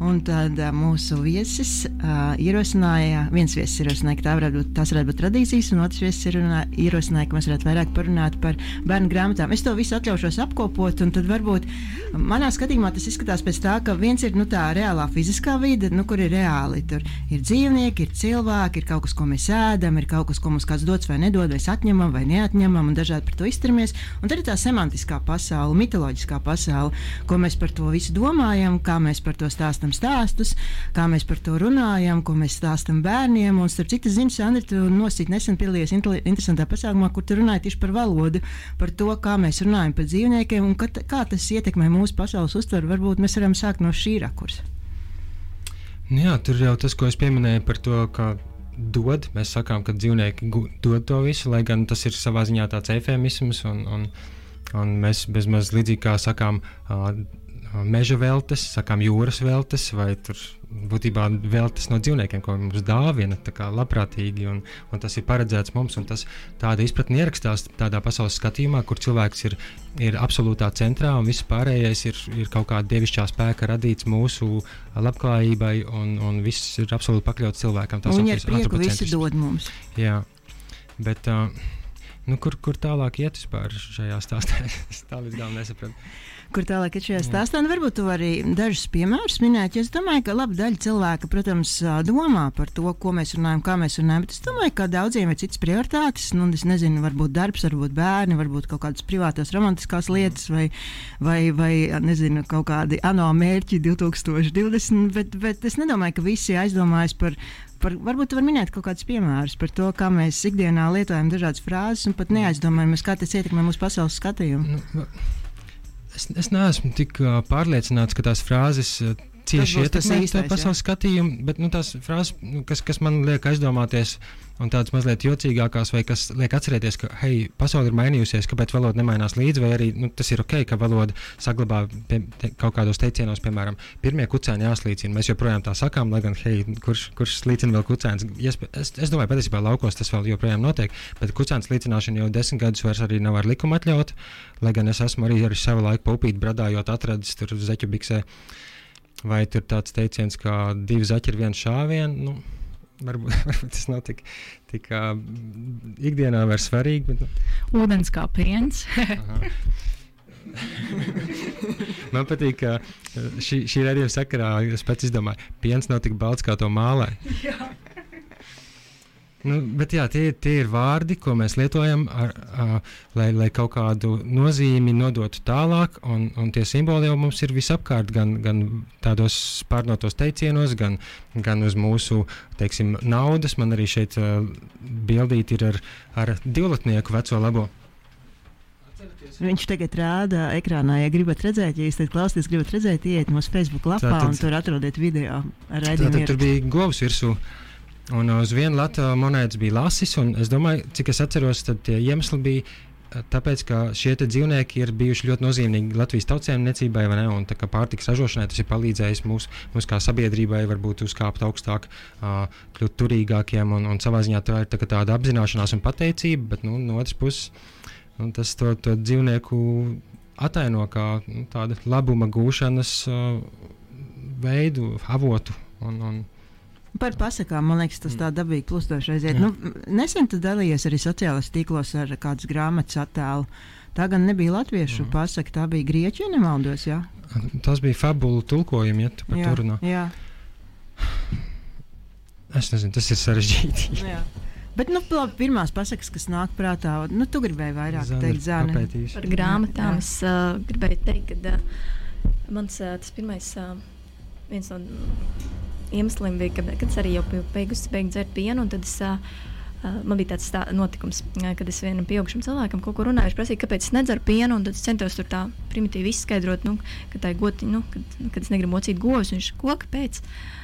Un tad mūsu viesis uh, ierosināja, viens viesis ierosināja, ka tā varētu būt, tās varētu būt tradīcijas, un otrs viesis ierosināja, ka mēs varētu vairāk parunāt par bērnu grāmatām. Es to visu atļaušos apkopot, un tad varbūt manā skatījumā tas izskatās pēc tā, ka viens ir nu, tā reālā fiziskā vide, nu, kur ir reāli. Tur ir dzīvnieki, ir cilvēki, ir kaut kas, ko mēs ēdam, ir kaut kas, ko mums kāds dots vai nedod, vai atņemam vai neatņemam, un dažādi par to izturamies. Un tad ir tā semantiskā pasaule, mitoloģiskā pasaule, ko mēs par to visu domājam, kā mēs par to stāstam stāstam stāstus, kā mēs par to runājam, ko mēs stāstam bērniem. Un, starp citu, zinu, Sandra, tu nosīt nesen piedalījies interesantā pasākumā, kur tu runāji tieši par valodu, par to, kā mēs runājam par dzīvniekiem un kā, kā tas ietekmē mūsu pasaules uztveru. Varbūt mēs varam sākt no šī rakursa. Nu jā, tur jau tas, ko es pieminēju par to, ka dod. Mēs sakām, ka dzīvnieki dod to visu, lai gan tas ir savā ziņā tāds efemisms. Un, un, un mēs bezmaz līdzīgi kā sakām, uh, meža veltes, sakām, jūras veltes, vai tur būtībā veltes no dzīvniekiem, ko mums dāvina labprātīgi. Un, un tas ir paredzēts mums, un tas tāda izpratne ierakstās tādā pasaules skatījumā, kur cilvēks ir, ir absolūtā centrā, un viss pārējais ir, ir kaut kāda dievišķā spēka radīts mūsu labklājībai, un, un viss ir absolūti pakļauts cilvēkam. Tas ir prieku, visi dod mums. Jā, bet. Uh, Nu, kur, kur tālāk iet vispār šajā stāstā? es tā līdz galam nesapratu kur tālāk ir šajā stāstā. Nu, varbūt tu vari dažus piemērus minēt. Es domāju, ka laba daļa cilvēka, protams, domā par to, ko mēs runājam, kā mēs runājam. Bet es domāju, ka daudziem ir citas prioritātes. Nu, es nezinu, varbūt darbs, varbūt bērni, varbūt kaut kādas privātās romantiskās lietas vai, vai, vai nezinu, kaut kādi ANO mērķi 2020. Bet, bet es nedomāju, ka visi aizdomājas par par, varbūt jūs varat minēt kaut kādus piemērus par to, kā mēs ikdienā lietojam dažādas frāzes un pat neaizdomājamies, kā tas ietekmē mūsu pasaules skatījumu. Nu, Es, es neesmu tik pārliecināts, ka tās frāzes uh, cieši ietekmē to pasaules skatījumu, bet nu, tās frāzes, nu, kas, kas man liek aizdomāties, un tādas mazliet jocīgākās, vai kas liek atcerēties, ka hei, pasaule ir mainījusies, kāpēc valoda nemainās līdzi, vai arī nu, tas ir ok, ka valoda saglabā pie, te, kaut kādos teicienos, piemēram, pirmie kucēni jāslīcina. Mēs joprojām tā sakām, lai gan, hei, kurš, kurš slīcina vēl kucēns. Es, es, es domāju, patiesībā laukos tas vēl joprojām notiek, bet kucēns slīcināšana jau desmit gadus vairs arī nav ar likumu atļauta, lai gan es esmu arī ar savu laiku paupīt bradājot atradis tur zeķu biksē. Vai tur tāds teiciens, ka divi zaķi ir viens šāviens? Nu, varbūt, varbūt tas nav tik, tik uh, ikdienā vairs svarīgi. Bet, nu. Ūdens kā piens. Man patīk, ka šī, šī redzējuma sakarā es pats izdomāju, ka piens nav tik balts kā to mālē. Nu, bet jā, tie, tie ir vārdi, ko mēs lietojam, ar, ar, lai, lai kaut kādu nozīmi nodotu tālāk. Un, un tie simboli jau mums ir visapkārt, gan, gan tādos pārnotos teicienos, gan, gan uz mūsu teiksim, naudas. Man arī šeit uh, bildīt ir ar, ar divlatnieku veco labo. Viņš tagad rāda ekrānā, ja gribat redzēt, ja jūs klausāties, gribat redzēt, iet mūsu Facebook lapā tā, tad, un tur atrodiet video ar redzējumu. Tur bija govs virsū. Uh, Un uz vienu latu monētas bija lasis, un es domāju, cik es atceros, tad tie iemesli bija eh, tāpēc, ka šie dzīvnieki ir bijuši ļoti nozīmīgi Latvijas tautsēmniecībai, ne? Un tā kā pārtikas ražošanai tas ir palīdzējis mums, mums kā sabiedrībai, varbūt uzkāpt augstāk, uh, kļūt turīgākiem, un, un savā ziņā tā ir tā tāda apzināšanās un pateicība, bet nu, no otras puses nu, tas to, to dzīvnieku ataino kā nu, tādu labuma gūšanas uh, veidu, avotu. Un, un, Par pasakām, man liekas, tas tā dabīgi plustoši aiziet. Nu, nesen tu dalījies arī sociālajos tīklos ar kādas grāmatas attēlu. Tā gan nebija latviešu mm. pasaka, tā bija grieķu, ja nemaldos. Jā? Tas bija fabulu tulkojumi, ja tu par to runā. Jā. Es nezinu, tas ir sarežģīti. jā. Bet, nu, labi, pirmās pasakas, kas nāk prātā, nu, tu gribēji vairāk Zana, teikt, Zāne. Par grāmatām jā. es uh, gribēju teikt, ka uh, mans uh, tas pirmais, uh, viens no iemesliem bija, ka, kad es arī jau biju beigusi beigt dzert pienu. Es, uh, man bija tāds tā, notikums, kad es vienam pieaugušam cilvēkam kaut ko runāju. Viņš prasīja, kāpēc es nedzeru pienu, un tad es centos tur tā primitīvi izskaidrot, nu, ka tā ir gotiņa, nu, kad, kad es negribu mocīt govs. Viņš ko kāpēc? Uh,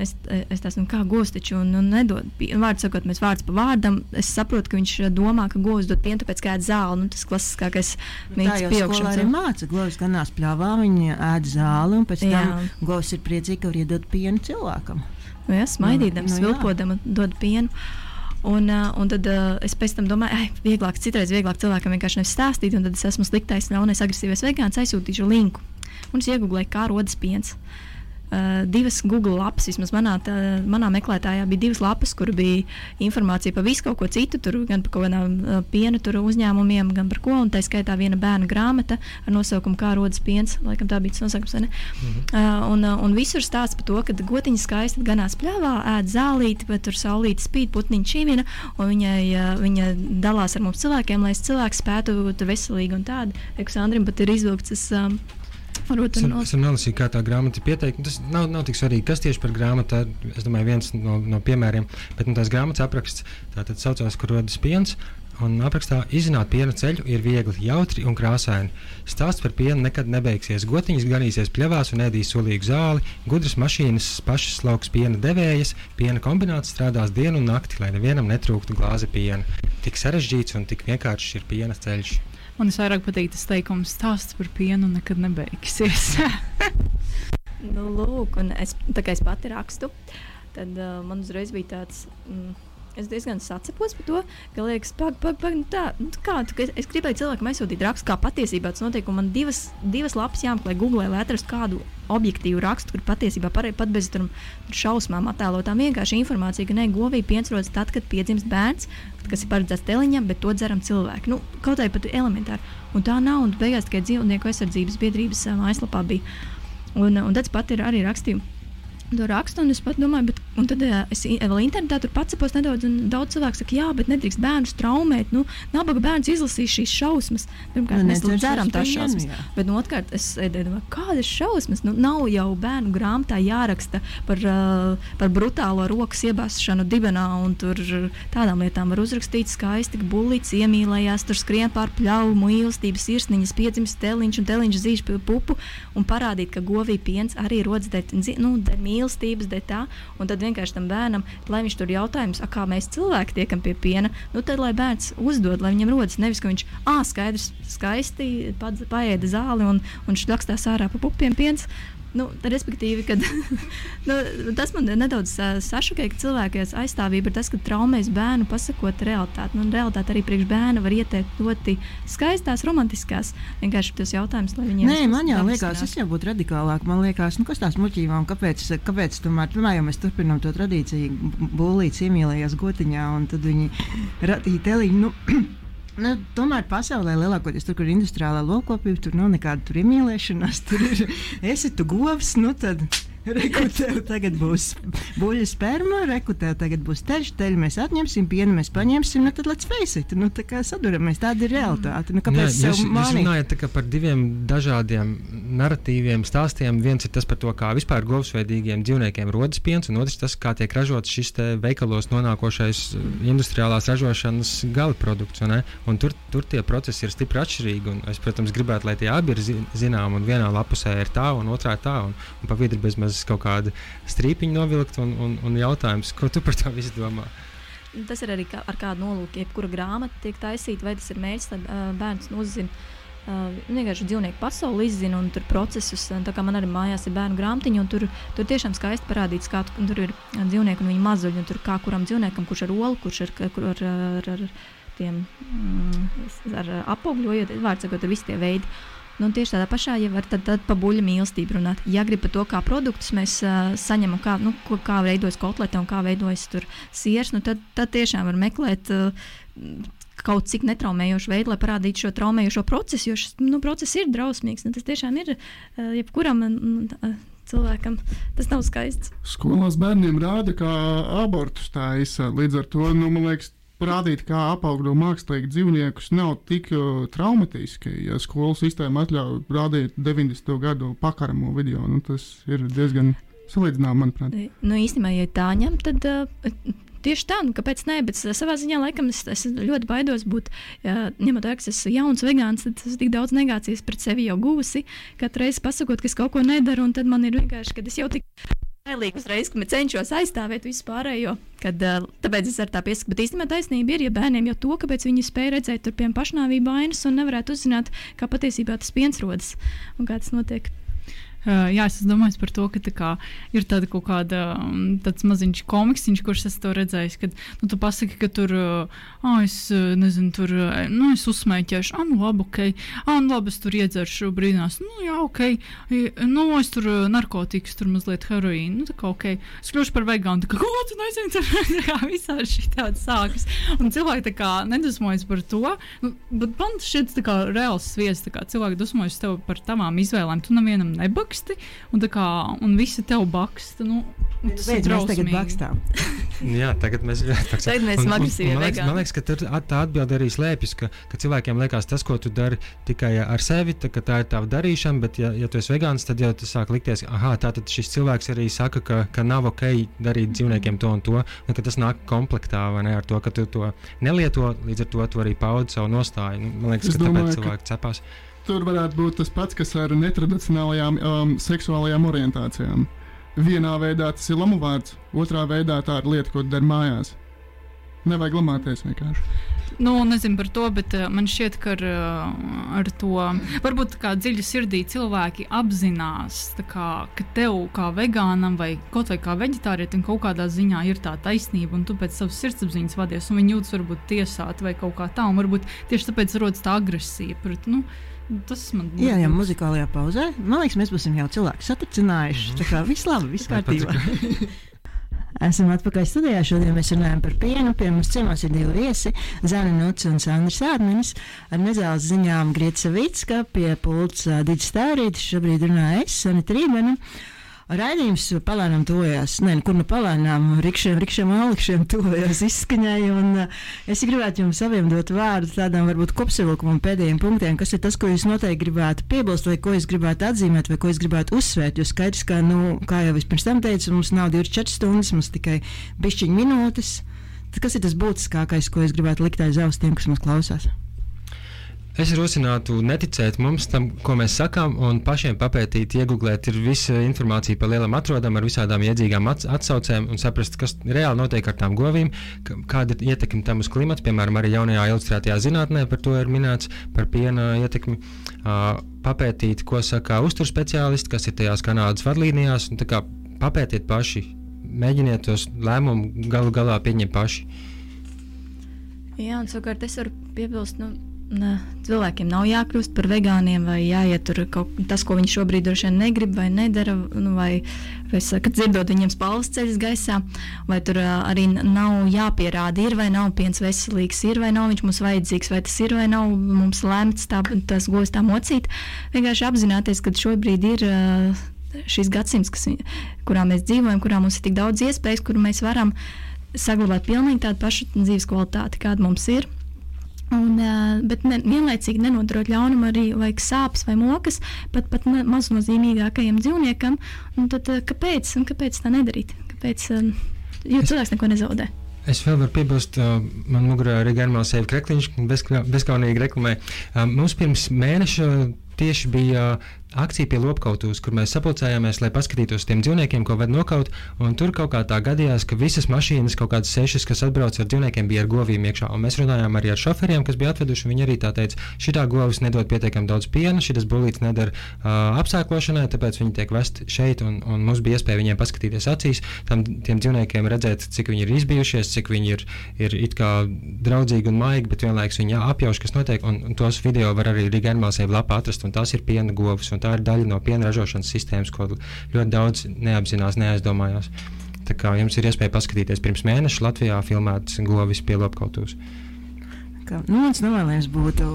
es, es esmu kā govs, taču un, un nedod vārdu sakot, mēs vārds pa vārdam. Es saprotu, ka viņš domā, ka govs dod pienu, tāpēc kā ēd zāli. Nu, tas klasiskākais mīts pieaugšana. Tā arī māca, govs ganās pļāvā, viņi ēd zāli un pēc jā. tam govs ir priecīgi, ka var iedot pienu cilvēkam. Nu, jā, smaidīdams, nu, nu, vilpodam dod pienu. Un, uh, un tad uh, es pēc tam domāju, ka vieglāk, citreiz vieglāk cilvēkam vienkārši nevis stāstīt, un tad es esmu sliktais, ļaunais, agresīvais vegāns, aizsūtīšu linku. Un es iegūlēju, kā rodas piens. Uh, Uh, divas Google lapas, vismaz manā, tā, manā meklētājā bija divas lapas, kur bija informācija par visu kaut ko citu, tur, gan par kaut kādām uh, piena uzņēmumiem, gan par ko. Tā skaitā viena bērna grāmata ar nosaukumu Kā rodas piens, laikam tā bija tas nosaukums. Mm -hmm. uh, un, uh, un visur stāsta par to, ka gotiņa skaisti ganās pļāvā, ēd zālīti, bet tur saulīti spīd, putniņa čīvina, un viņai, uh, viņa dalās ar mums cilvēkiem, lai cilvēks spētu būt veselīgi un tādi. Eksandrim pat ir izvilkts. Um, Varbūt es, es nelasīju, kā tā grāmata ir pieteikta. Tas nav, nav tik svarīgi, kas tieši par grāmatu. Es domāju, viens no, no piemēriem, bet nu, tās grāmatas apraksts tātad saucās, kur rodas piens. Un aprakstā izzināt piena ceļu ir viegli, jautri un krāsaini. Stāsts par pienu nekad nebeigsies. Gotiņas ganīsies pļavās un ēdīs solīgu zāli, gudras mašīnas pašas lauks piena devējas, piena kombināts strādās dienu un nakti, lai nevienam netrūktu glāze piena. Tik sarežģīts un tik vienkāršs ir piena ceļš. Man visvairāk patīk tas teikums, stāsts par pienu nekad nebeigsies. nu, lūk, un es, tā kā es pati rakstu, tad uh, man uzreiz bija tāds. Mm, Es diezgan sacepos par to, ka liekas, pag, pag, pag, nu tā, nu kā, tu, es, es gribēju cilvēkam aizsūtīt rakstu, kā patiesībā tas notiek. Man divas, divas lapas jāmeklē Google, lai atrastu kādu objektīvu rakstu, kur patiesībā par, pat bez tam šausmām attēlotām vienkārši informācija, ka ne govī piens rodas tad, kad piedzimst bērns, kas ir paredzēts teliņam, bet to dzeram cilvēki. Nu, kaut kā pat elementāri. Un tā nav, un beigās tikai dzīvnieku aizsardzības biedrības mājaslapā bija. Un, un tas pat ir arī rakstījums to rakstu, un es pat domāju, bet, un tad uh, es vēl internetā tur pacēlos nedaudz, un daudz cilvēku saka, jā, bet nedrīkst bērnus traumēt. Nu, nabaga bērns izlasīs šīs šausmas. Pirmkārt, nu, mēs dzeram tās šausmas. Jā. Bet no otrkārt, es domāju, kādas šausmas? Nu, nav jau bērnu grāmatā jāraksta par, uh, par brutālo rokas iebāzšanu dibenā, un tur tādām lietām var uzrakstīt skaisti, ka bullīts iemīlējās, tur skrien pār pļauju, mīlestības sirsniņas, piedzimst teliņš un teliņš zīž pupu, un parādīt, ka govī piens arī rodas dēļ nu, mīlestības mīlestības, dēļ tā. Un tad vienkārši tam bērnam, lai viņš tur jautājums, kā mēs cilvēki tiekam pie piena, nu tad lai bērns uzdod, lai viņam rodas nevis, ka viņš, ah, skaidrs, skaisti paēda zāli un, un šļakstās ārā pa pupiem piens. Nu, respektīvi, kad, nu, tas man nedaudz sašokēja, ka cilvēkiem aizstāvība ir tas, ka traumēs bērnu pasakot realitāti. Nu, realitāte arī priekš bērna var ieteikt ļoti skaistās, romantiskās. Vienkārši tas jautājums, lai viņiem. Nē, man jau liekas, es jau būtu radikālāk. Man liekas, nu, kas tās muļķībām, kāpēc, kāpēc tomēr, tomēr jau mēs turpinām to tradīciju, būlīt iemīlējās gotiņā, un tad viņi radīja teliņu. Nu, Nu, tomēr pasaulē lielākoties tur, kur ir industriālā lokopība, tur nav nekāda iemīlēšanās. Tur ir esi tu govs, nu tad Rekutēl tagad būs buļbuļs sperma, rekutēl tagad būs teļš, teļš mēs atņemsim, pienu mēs paņemsim, nu tad let's face it. Nu, tā kā saduramies, tāda ir realitāte. Nu, kāpēc Jā, jūs, jūs runājat par diviem dažādiem narratīviem, stāstiem. Viens ir tas par to, kā vispār govsveidīgiem dzīvniekiem rodas piens, un otrs tas, kā tiek ražots šis veikalos nonākošais uh, industriālās ražošanas gala produkts. Tur, tur tie procesi ir stipri atšķirīgi. Es, protams, gribētu, lai tie abi ir zināmi, un vienā lapusē ir tā, un otrā tā, un, un pa vidu bezmaz vismaz kaut kādu strīpiņu novilkt, un, un, un jautājums, ko tu par to visu domā? Tas ir arī kā, ar kādu nolūku, jebkura grāmata tiek taisīta, vai tas ir mērķis, lai uh, bērns uzzina. Uh, vienkārši dzīvnieku pasauli izzina un tur procesus. Tā kā man arī mājās ir bērnu grāmatiņa, un tur, tur tiešām skaisti parādīts, kā tu, tur ir dzīvnieki un viņa mazuļi. Tur kā kuram dzīvniekam, kurš ar olu, kurš ar, kur, ar, ar, ar tiem mm, apogļojot, vārds sakot, ar visiem tie veidi. Nu, tieši tādā pašā, ja var tad, tad pa buļļu mīlestību runāt. Ja grib par to, kā produktus mēs uh, saņemam, kā, nu, ko, kā veidojas kotlete un kā veidojas siers, nu, tad, tad tiešām var meklēt. Uh, Kaut cik netraumējošu veidu, lai parādītu šo traumējošo procesu, jo šis nu, process ir drausmīgs. Nu, tas tiešām ir jebkuram uh, cilvēkam. Tas nav skaists. Skolās bērniem rāda, kā abortus taisa. Līdz ar to, nu, man liekas, parādīt, kā apaugļo mākslīgi dzīvniekus, nav tik uh, traumatiski. Ja skolas sistēma atļauj rādīt 90. gadu pakaramo video, nu, tas ir diezgan salīdzināms, manuprāt. Nu, īstenībā, ja tā ņem, tad. Uh, Tieši tā, nu, kāpēc nē, bet savā ziņā laikam es, es ļoti baidos būt, ja, ņemot vērā, ka esmu jauns vegāns, tad es tik daudz negācijas pret sevi jau gūsi. Katru reizi pasakot, ka es kaut ko nedaru, un tad man ir vienkārši, kad es jau tik Bailīgi uzreiz, ka cenšos aizstāvēt visu pārējo. Kad, uh, tāpēc es ar tā piesaku. Bet īstenībā taisnība ir, ja bērniem jau to, kāpēc viņi spēja redzēt tur piemēram pašnāvību ainas un nevarētu uzzināt, kā patiesībā tas piens rodas un kā tas notiek. Uh, jā, es domāju par to, ka kā, ir tāda kaut kāda um, maziņš komiksiņš, kurš es to redzēju. Kad nu, tu pasaki, ka tur, uh, es nezinu, tur, nu, es uzsmēķēšu, ah, nu, labi, ok, ah, nu, labi, es tur iedzeršu brīnās, nu, jā, ok, nu, es tur narkotikas, tur mazliet heroīnu, nu, tā kā ok, es kļūšu par vegānu, tā kā, ko tu nezini, tur kā visādi šī tāda sākas. Un cilvēki tā kā nedusmojas par to, nu, bet man šķiet tā kā reāls sviests, tā kā cilvēki dusmojas tev par tavām izvēlēm, tu nevienam nebag baksti, un, kā, un visi tev baksta. Nu, Tas ir tagad bakstām. Jā, tagad mēs. Tagad mēs smagsīsim. Man, man, man liekas, ka tur tā atbilde arī slēpjas, ka, ka cilvēkiem liekas tas, ko tu dari tikai ar sevi, tā, tā ir tava darīšana, bet ja, ja tu esi vegāns, tad jau tas sāk likties, ah, tātad šis cilvēks arī saka, ka, ka nav ok darīt dzīvniekiem to un to, un ka tas nāk komplektā vai ne ar to, ka tu to nelieto, līdz ar to tu arī paudi savu nostāju. Nu, man liekas, es ka domāju, tāpēc cilvēki ka... cepās tur varētu būt tas pats, kas ar netradicionālajām um, seksuālajām orientācijām. Vienā veidā tas ir lamu vārds, otrā veidā tā ir lieta, ko dari mājās. Nevajag lamāties vienkārši. Nu, nezinu par to, bet uh, man šķiet, ka ar, uh, ar to varbūt kā dziļi sirdī cilvēki apzinās, kā, ka tev kā vegānam vai kaut vai kā vegetārietim kaut kādā ziņā ir tā taisnība, un tu pēc savas sirdsapziņas vadies, un viņi jūtas varbūt tiesāti vai kaut kā tā, un varbūt tieši tāpēc rodas tā agresija. Pret, nu, Tas man ir. Jā, jau muzikālajā pauzē. Man liekas, mēs būsim jau cilvēki satricinājuši. Mm -hmm. Tā kā viss labi, viss kārtībā. Esam atpakaļ studijā. Šodien mēs runājam par pienu. Pie mums ciemos ir divi viesi - Zana Nuts un Sandrs Ārmenis. Ar nezāles ziņām Grieta Savicka pie pults Digis Tērītis. Šobrīd runāja es, Sanita Rībena. Raidījums palēnām tojās, ne, kur nu palēnām, rikšiem, rikšiem alikšiem tojās izskaņai, un uh, es gribētu jums abiem dot vārdu tādām varbūt kopsavilkumam pēdējiem punktiem, kas ir tas, ko jūs noteikti gribētu piebilst, vai ko jūs gribētu atzīmēt, vai ko jūs gribētu uzsvērt, jo skaidrs, ka, nu, kā jau es pirms tam teicu, mums nav 24 stundas, mums tikai bišķiņu minūtes. Tad kas ir tas būtiskākais, ko es gribētu likt aiz auss tiem, kas mums klausās? Es rosinātu neticēt mums, tam, ko mēs sakām, un pašiem papētīt, iegūlēt, ir visa informācija par lielām atrodam, ar visādām iedzīgām atsaucēm, un saprast, kas reāli notiek ar tām govīm, kāda ir ietekme tam uz klimatu. Piemēram, arī jaunajā ilustrētajā zinātnē par to ir minēts, par piena ietekmi. Papētīt, ko saka uzturu speciālisti, kas ir tajās Kanādas vadlīnijās, un papētiet paši, mēģiniet tos lēmumus galu galā pieņemt paši. Jā, un savukārt es varu piebilst, nu, cilvēkiem nav jākļūst par vegāniem, vai jāietur kaut kas, ko viņi šobrīd droši vien negrib vai nedara, nu, vai, vai kad dzirdot viņiem spāles ceļas gaisā, vai tur arī nav jāpierāda, ir vai nav piens veselīgs, ir vai nav viņš mums vajadzīgs, vai tas ir vai nav mums lemts tā, tas govis tā mocīt. Vienkārši apzināties, ka šobrīd ir. Šis gadsimts, kas, kurā mēs dzīvojam, kurā mums ir tik daudz iespējas, kur mēs varam saglabāt pilnīgi tādu pašu dzīves kvalitāti, kāda mums ir. Un, bet ne, vienlaicīgi nenodarot ļaunumu arī vajag sāpes vai mokas pat, pat maznozīmīgākajam dzīvniekam. Tad, kāpēc, kāpēc tā nedarīt? Kāpēc, jo cilvēks neko nezaudē. Es vēl varu piebilst, man mugurā arī Germāns Sevi Krekliņš, bezkaunīgi reklamē. Mums pirms mēneša tieši bija akcija pie lopkautus, kur mēs sapulcējāmies, lai paskatītos tiem dzīvniekiem, ko var nokaut. Tur kaut kā tā gadījās, ka visas mašīnas, kaut kādas sešas, kas atbrauc ar dzīvniekiem, bija ar govīm iekšā. Un mēs runājām arī ar šoferiem, kas bija atveduši. Viņi arī tā teica, šī govis nedod pietiekami daudz piena, šis bulīts nedara uh, apsēklošanai, tāpēc viņi tiek vesti šeit. Un, un mums bija iespēja viņiem paskatīties acīs, tam tiem dzīvniekiem redzēt, cik viņi ir izbijušies, cik viņi ir, ir it kā draudzīgi un maigi, bet vienlaikus viņi apjauš, kas notiek. Un, un tos video var arī Riga Animālsēva lapā atrast, un tās ir piena govs tā ir daļa no piena ražošanas sistēmas, ko ļoti daudz neapzinās, neaizdomājās. Tā kā jums ir iespēja paskatīties pirms mēneša Latvijā filmētas govis pie lopkautus. Nu, mans novēlējums būtu.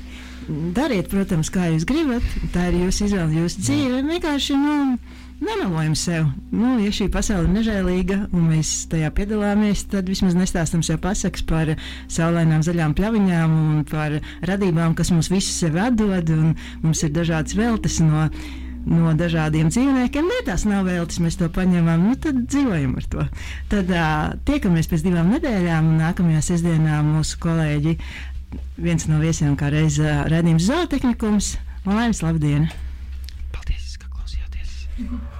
Dariet, protams, kā jūs gribat. Tā ir jūsu izvēle, jūsu dzīve. Vienkārši nu, nemelojam sev. Nu, ja šī pasaule ir nežēlīga un mēs tajā piedalāmies, tad vismaz nestāstam sev pasakas par saulainām zaļām pļaviņām un par radībām, kas mums visus sev atdod. Mums ir dažādas veltes no, no dažādiem dzīvniekiem. Nē, tās nav veltes, mēs to paņemam, nu tad dzīvojam ar to. Tad uh, tiekamies pēc divām nedēļām un nākamajā sestdienā mūsu kolēģi, viens no viesiem kā reiz uh, redzījums zootehnikums. Lai jums labdiena! Paldies,